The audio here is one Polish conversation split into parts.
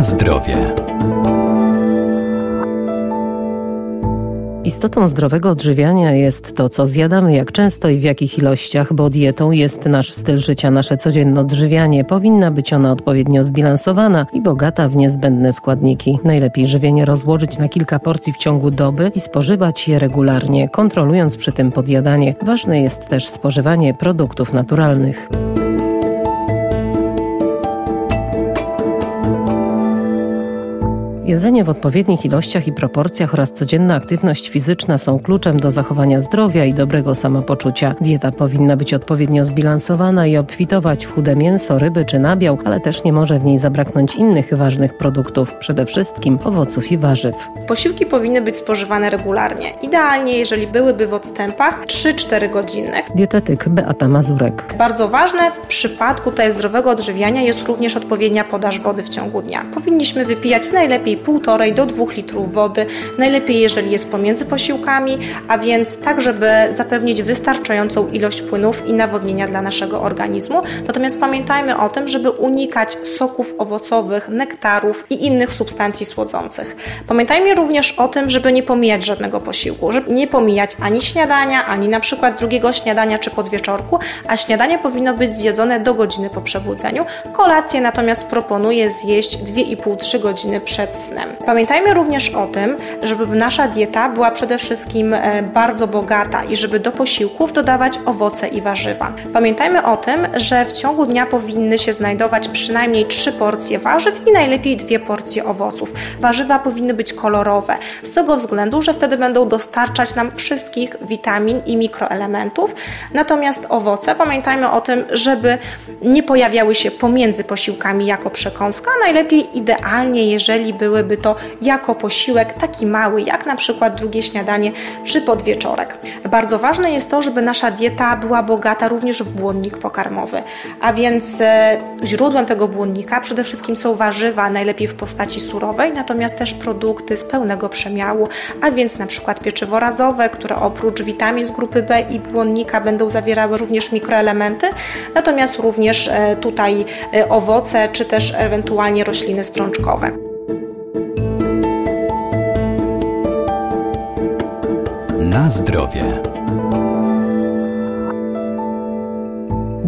Zdrowie. Istotą zdrowego odżywiania jest to, co zjadamy, jak często i w jakich ilościach, bo dietą jest nasz styl życia, nasze codzienne odżywianie. Powinna być ona odpowiednio zbilansowana i bogata w niezbędne składniki. Najlepiej żywienie rozłożyć na kilka porcji w ciągu doby i spożywać je regularnie, kontrolując przy tym podjadanie. Ważne jest też spożywanie produktów naturalnych. Jedzenie w odpowiednich ilościach i proporcjach oraz codzienna aktywność fizyczna są kluczem do zachowania zdrowia i dobrego samopoczucia. Dieta powinna być odpowiednio zbilansowana i obfitować w chude mięso, ryby czy nabiał, ale też nie może w niej zabraknąć innych ważnych produktów, przede wszystkim owoców i warzyw. Posiłki powinny być spożywane regularnie. Idealnie, jeżeli byłyby w odstępach 3-4 godzinnych. Dietetyk Beata Mazurek. Bardzo ważne w przypadku tej zdrowego odżywiania jest również odpowiednia podaż wody w ciągu dnia. Powinniśmy wypijać najlepiej 1,5 do 2 litrów wody, najlepiej jeżeli jest pomiędzy posiłkami, a więc tak, żeby zapewnić wystarczającą ilość płynów i nawodnienia dla naszego organizmu. Natomiast pamiętajmy o tym, żeby unikać soków owocowych, nektarów i innych substancji słodzących. Pamiętajmy również o tym, żeby nie pomijać żadnego posiłku, żeby nie pomijać ani śniadania, ani na przykład drugiego śniadania czy podwieczorku, a śniadanie powinno być zjedzone do godziny po przebudzeniu. Kolację natomiast proponuję zjeść 2,5-3 godziny przed snem snem. Pamiętajmy również o tym, żeby nasza dieta była przede wszystkim e, bardzo bogata i żeby do posiłków dodawać owoce i warzywa. Pamiętajmy o tym, że w ciągu dnia powinny się znajdować przynajmniej trzy porcje warzyw i najlepiej dwie porcje owoców. Warzywa powinny być kolorowe, z tego względu, że wtedy będą dostarczać nam wszystkich witamin i mikroelementów. Natomiast owoce, pamiętajmy o tym, żeby nie pojawiały się pomiędzy posiłkami jako przekąska, najlepiej idealnie, jeżeli były byłyby to jako posiłek taki mały, jak na przykład drugie śniadanie czy podwieczorek. Bardzo ważne jest to, żeby nasza dieta była bogata również w błonnik pokarmowy, a więc e, źródłem tego błonnika przede wszystkim są warzywa, najlepiej w postaci surowej, natomiast też produkty z pełnego przemiału, a więc na przykład pieczywo razowe, które oprócz witamin z grupy B i błonnika będą zawierały również mikroelementy, natomiast również e, tutaj e, owoce czy też ewentualnie rośliny strączkowe. Na zdrowie.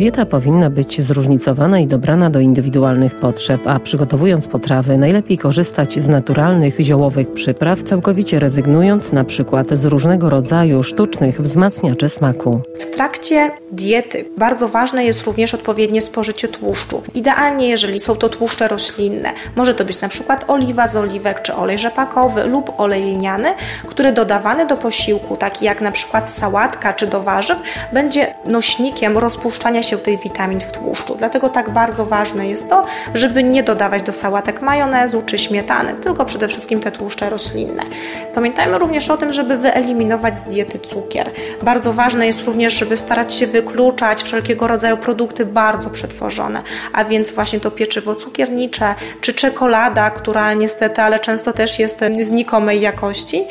Dieta powinna być zróżnicowana i dobrana do indywidualnych potrzeb, a przygotowując potrawy najlepiej korzystać z naturalnych ziołowych przypraw, całkowicie rezygnując na przykład z różnego rodzaju sztucznych wzmacniaczy smaku. W trakcie diety bardzo ważne jest również odpowiednie spożycie tłuszczu. Idealnie, jeżeli są to tłuszcze roślinne. Może to być na przykład oliwa z oliwek, czy olej rzepakowy lub olej lniany, który dodawany do posiłku, taki jak na przykład sałatka czy do warzyw, będzie nośnikiem rozpuszczania się się tych witamin w tłuszczu. Dlatego tak bardzo ważne jest to, żeby nie dodawać do sałatek majonezu czy śmietany, tylko przede wszystkim te tłuszcze roślinne. Pamiętajmy również o tym, żeby wyeliminować z diety cukier. Bardzo ważne jest również, żeby starać się wykluczać wszelkiego rodzaju produkty bardzo przetworzone, a więc właśnie to pieczywo cukiernicze czy czekolada, która niestety, ale często też jest znikomej jakości.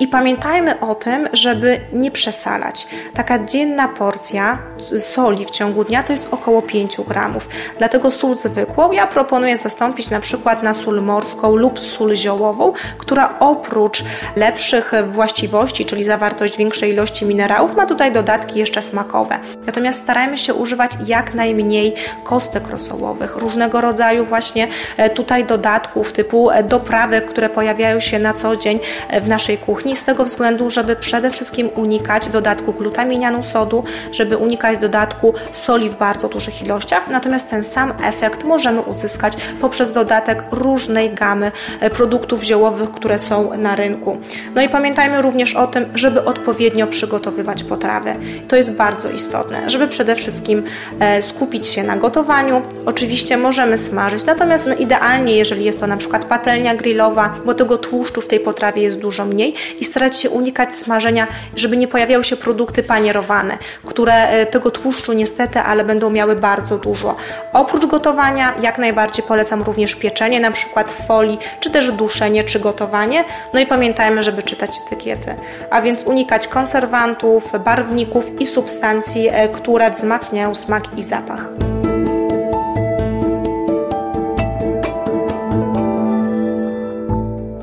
I pamiętajmy o tym, żeby nie przesalać. Taka dzienna porcja soli w ciągu dnia to jest około 5 gramów. Dlatego sól zwykłą ja proponuję zastąpić na przykład na sól morską lub sól ziołową, która oprócz lepszych właściwości, czyli zawartość większej ilości minerałów, ma tutaj dodatki jeszcze smakowe. Natomiast starajmy się używać jak najmniej kostek rosołowych, różnego rodzaju właśnie e, tutaj dodatków typu e, doprawek, które pojawiają się na co dzień e, w naszej kuchni, z tego względu, żeby przede wszystkim unikać dodatku glutaminianu sodu, żeby unikać dodatku soli w bardzo dużych ilościach, natomiast ten sam efekt możemy uzyskać poprzez dodatek różnej gamy e, produktów ziołowych, które są na rynku. No i pamiętajmy również o tym, żeby odpowiednio przygotowywać potrawy. To jest bardzo istotne, żeby przede wszystkim e, skupić się na gotowaniu. Oczywiście możemy smażyć, natomiast no idealnie, jeżeli jest to na przykład patelnia grillowa, bo tego tłuszczu w tej potrawie jest dużo mniej i starać się unikać smażenia, żeby nie pojawiały się produkty panierowane, które e, tego tłuszczu niestety ale będą miały bardzo dużo. Oprócz gotowania jak najbardziej polecam również pieczenie, na przykład w folii, czy też duszenie, czy gotowanie. No i pamiętajmy, żeby czytać etykiety. A więc unikać konserwantów, barwników i substancji, e, które wzmacniają smak i zapach.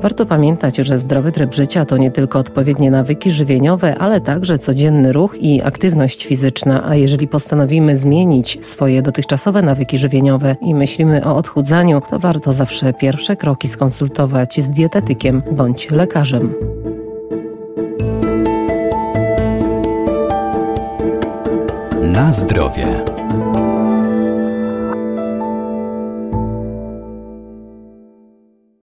Warto pamiętać, że zdrowy tryb życia to nie tylko odpowiednie nawyki żywieniowe, ale także codzienny ruch i aktywność fizyczna. A jeżeli postanowimy zmienić swoje dotychczasowe nawyki żywieniowe i myślimy o odchudzaniu, to warto zawsze pierwsze kroki skonsultować z dietetykiem bądź lekarzem. Na zdrowie.